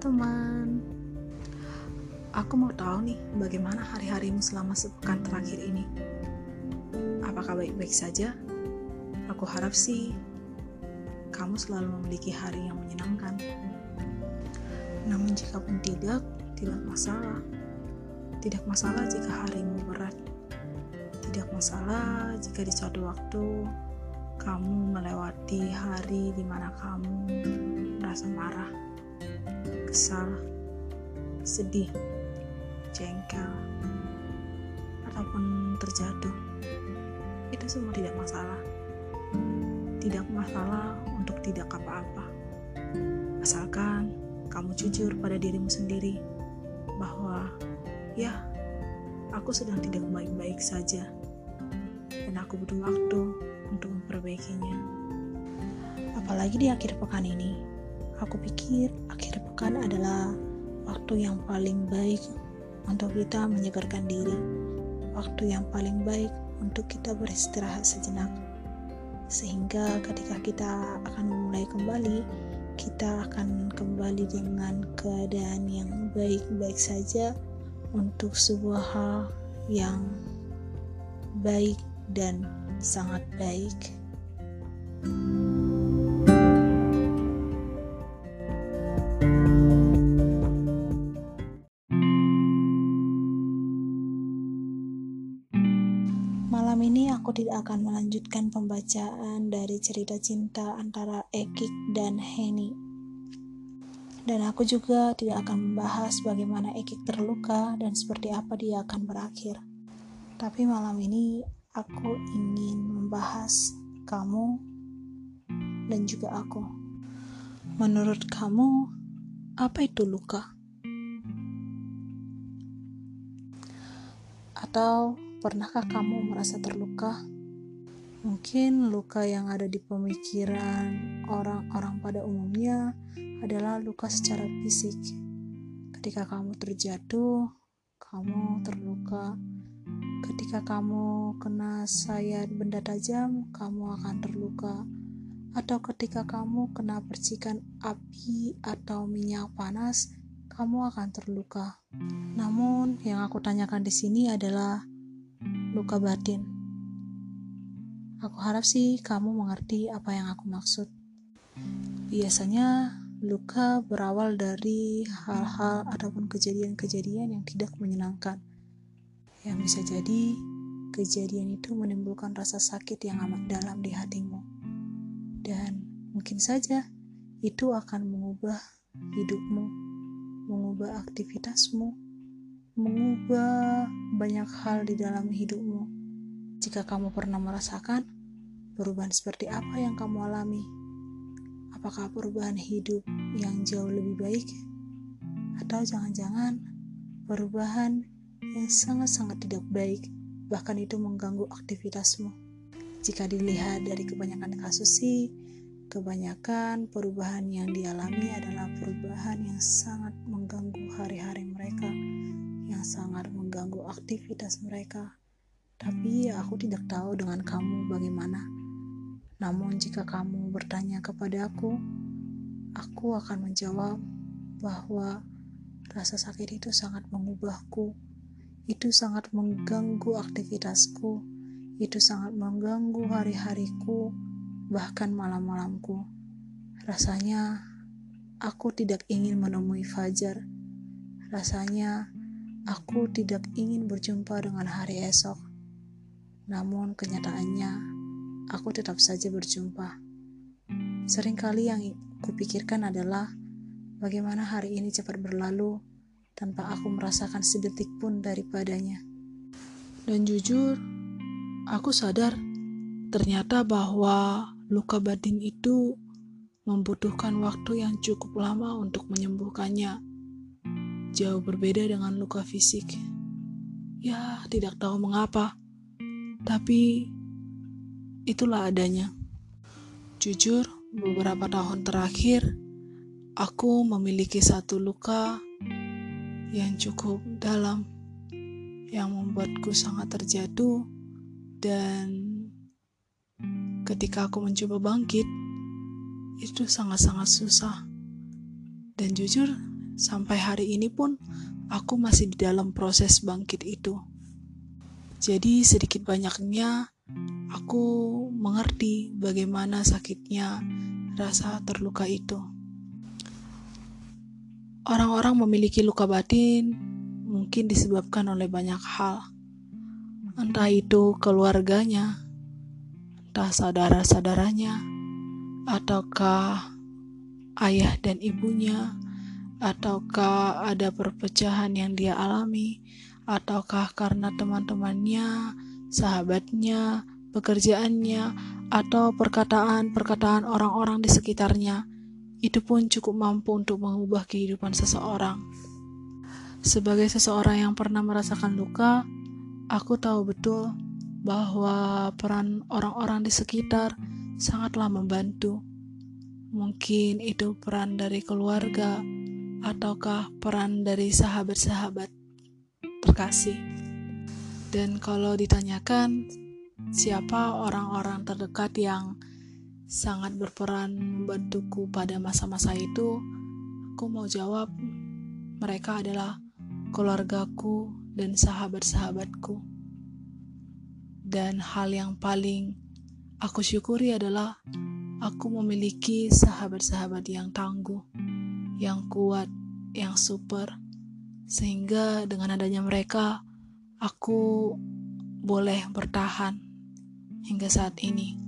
teman. Aku mau tahu nih bagaimana hari-harimu selama sepekan terakhir ini. Apakah baik-baik saja? Aku harap sih kamu selalu memiliki hari yang menyenangkan. Namun jika pun tidak, tidak masalah. Tidak masalah jika harimu berat. Tidak masalah jika di suatu waktu kamu melewati hari di mana kamu merasa marah, kesal, sedih, jengkel, ataupun terjatuh. Itu semua tidak masalah. Tidak masalah untuk tidak apa-apa. Asalkan kamu jujur pada dirimu sendiri bahwa ya, aku sedang tidak baik-baik saja dan aku butuh waktu untuk memperbaikinya. Apalagi di akhir pekan ini, aku pikir akhir pekan adalah waktu yang paling baik untuk kita menyegarkan diri, waktu yang paling baik untuk kita beristirahat sejenak. Sehingga ketika kita akan memulai kembali, kita akan kembali dengan keadaan yang baik-baik saja untuk sebuah hal yang baik dan sangat baik. Malam ini aku tidak akan melanjutkan pembacaan dari cerita cinta antara Ekik dan Heni. Dan aku juga tidak akan membahas bagaimana Ekik terluka dan seperti apa dia akan berakhir. Tapi malam ini aku ingin membahas kamu dan juga aku. Menurut kamu, apa itu luka? Atau pernahkah kamu merasa terluka? Mungkin luka yang ada di pemikiran orang-orang pada umumnya adalah luka secara fisik. Ketika kamu terjatuh, kamu terluka Ketika kamu kena sayat benda tajam, kamu akan terluka. Atau ketika kamu kena percikan api atau minyak panas, kamu akan terluka. Namun, yang aku tanyakan di sini adalah luka batin. Aku harap sih kamu mengerti apa yang aku maksud. Biasanya, luka berawal dari hal-hal ataupun kejadian-kejadian yang tidak menyenangkan yang bisa jadi kejadian itu menimbulkan rasa sakit yang amat dalam di hatimu. Dan mungkin saja itu akan mengubah hidupmu, mengubah aktivitasmu, mengubah banyak hal di dalam hidupmu. Jika kamu pernah merasakan perubahan seperti apa yang kamu alami, apakah perubahan hidup yang jauh lebih baik, atau jangan-jangan perubahan yang sangat-sangat tidak baik, bahkan itu mengganggu aktivitasmu. Jika dilihat dari kebanyakan kasus sih, kebanyakan perubahan yang dialami adalah perubahan yang sangat aktivitas mereka. Tapi aku tidak tahu dengan kamu bagaimana. Namun jika kamu bertanya kepada aku, aku akan menjawab bahwa rasa sakit itu sangat mengubahku itu sangat mengganggu aktivitasku, itu sangat mengganggu hari-hariku, bahkan malam-malamku. Rasanya aku tidak ingin menemui Fajar. Rasanya aku tidak ingin berjumpa dengan hari esok. Namun kenyataannya, aku tetap saja berjumpa. Seringkali yang kupikirkan adalah bagaimana hari ini cepat berlalu tanpa aku merasakan sedetik pun daripadanya. Dan jujur, aku sadar ternyata bahwa luka batin itu membutuhkan waktu yang cukup lama untuk menyembuhkannya. Jauh berbeda dengan luka fisik. Ya, tidak tahu mengapa. Tapi itulah adanya. Jujur, beberapa tahun terakhir aku memiliki satu luka yang cukup dalam yang membuatku sangat terjatuh dan ketika aku mencoba bangkit itu sangat-sangat susah dan jujur sampai hari ini pun aku masih di dalam proses bangkit itu. Jadi sedikit banyaknya aku mengerti bagaimana sakitnya rasa terluka itu. Orang-orang memiliki luka batin mungkin disebabkan oleh banyak hal. Entah itu keluarganya, entah saudara-saudaranya, ataukah ayah dan ibunya, ataukah ada perpecahan yang dia alami, ataukah karena teman-temannya, sahabatnya, pekerjaannya, atau perkataan-perkataan orang-orang di sekitarnya, itu pun cukup mampu untuk mengubah kehidupan seseorang. Sebagai seseorang yang pernah merasakan luka, aku tahu betul bahwa peran orang-orang di sekitar sangatlah membantu. Mungkin itu peran dari keluarga, ataukah peran dari sahabat-sahabat terkasih. Dan kalau ditanyakan siapa orang-orang terdekat yang sangat berperan membantuku pada masa-masa itu, aku mau jawab mereka adalah keluargaku dan sahabat-sahabatku. Dan hal yang paling Aku syukuri adalah aku memiliki sahabat-sahabat yang tangguh, yang kuat, yang super, sehingga dengan adanya mereka, aku boleh bertahan hingga saat ini.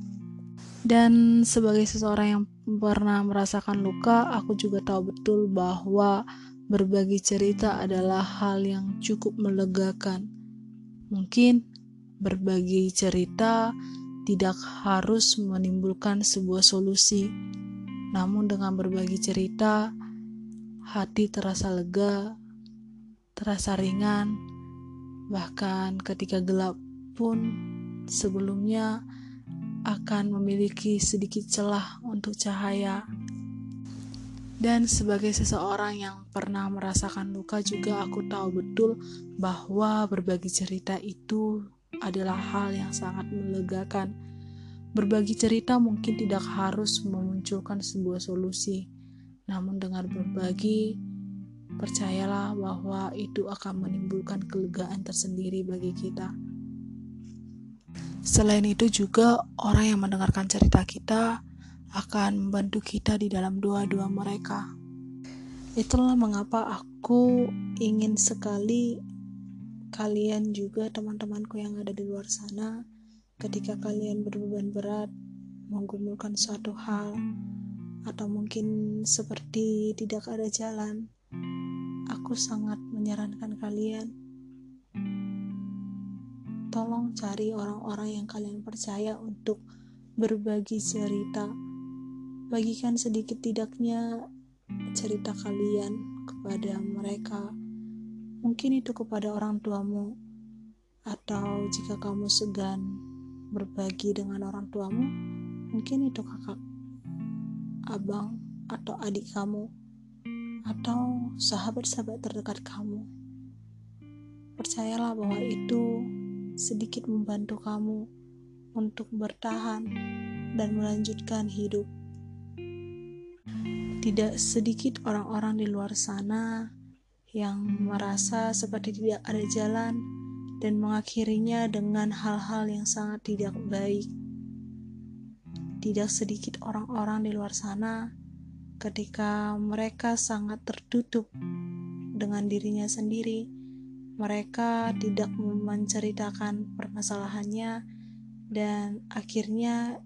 Dan sebagai seseorang yang pernah merasakan luka, aku juga tahu betul bahwa berbagi cerita adalah hal yang cukup melegakan. Mungkin berbagi cerita tidak harus menimbulkan sebuah solusi, namun dengan berbagi cerita, hati terasa lega, terasa ringan, bahkan ketika gelap pun sebelumnya akan memiliki sedikit celah untuk cahaya. Dan sebagai seseorang yang pernah merasakan luka juga aku tahu betul bahwa berbagi cerita itu adalah hal yang sangat melegakan. Berbagi cerita mungkin tidak harus memunculkan sebuah solusi, namun dengan berbagi, percayalah bahwa itu akan menimbulkan kelegaan tersendiri bagi kita. Selain itu juga orang yang mendengarkan cerita kita akan membantu kita di dalam doa-doa mereka. Itulah mengapa aku ingin sekali kalian juga teman-temanku yang ada di luar sana ketika kalian berbeban berat menggumulkan suatu hal atau mungkin seperti tidak ada jalan aku sangat menyarankan kalian. Tolong cari orang-orang yang kalian percaya untuk berbagi cerita. Bagikan sedikit tidaknya cerita kalian kepada mereka. Mungkin itu kepada orang tuamu, atau jika kamu segan berbagi dengan orang tuamu, mungkin itu kakak, abang, atau adik kamu, atau sahabat-sahabat terdekat kamu. Percayalah bahwa itu sedikit membantu kamu untuk bertahan dan melanjutkan hidup. Tidak sedikit orang-orang di luar sana yang merasa seperti tidak ada jalan dan mengakhirinya dengan hal-hal yang sangat tidak baik. Tidak sedikit orang-orang di luar sana ketika mereka sangat tertutup dengan dirinya sendiri, mereka tidak menceritakan permasalahannya dan akhirnya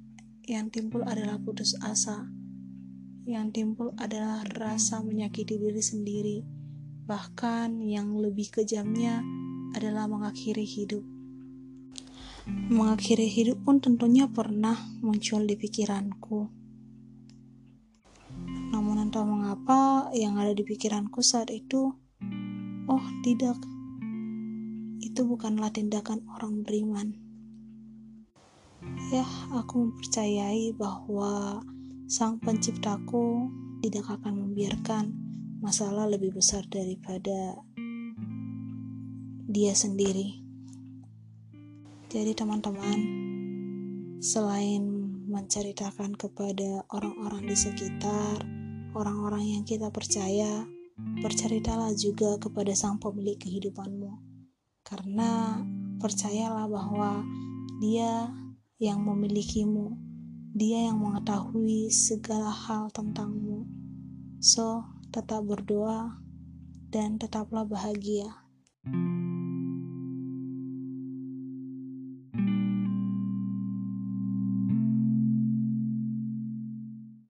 yang timbul adalah putus asa. Yang timbul adalah rasa menyakiti diri sendiri Bahkan yang lebih kejamnya adalah mengakhiri hidup. Mengakhiri hidup pun tentunya pernah muncul di pikiranku. Namun entah mengapa yang ada di pikiranku saat itu, oh tidak, itu bukanlah tindakan orang beriman. Ya, aku mempercayai bahwa Sang Penciptaku tidak akan membiarkan masalah lebih besar daripada dia sendiri. Jadi, teman-teman, selain menceritakan kepada orang-orang di sekitar, orang-orang yang kita percaya, berceritalah juga kepada sang pemilik kehidupanmu, karena percayalah bahwa Dia yang memilikimu, Dia yang mengetahui segala hal tentangmu. So, tetap berdoa dan tetaplah bahagia.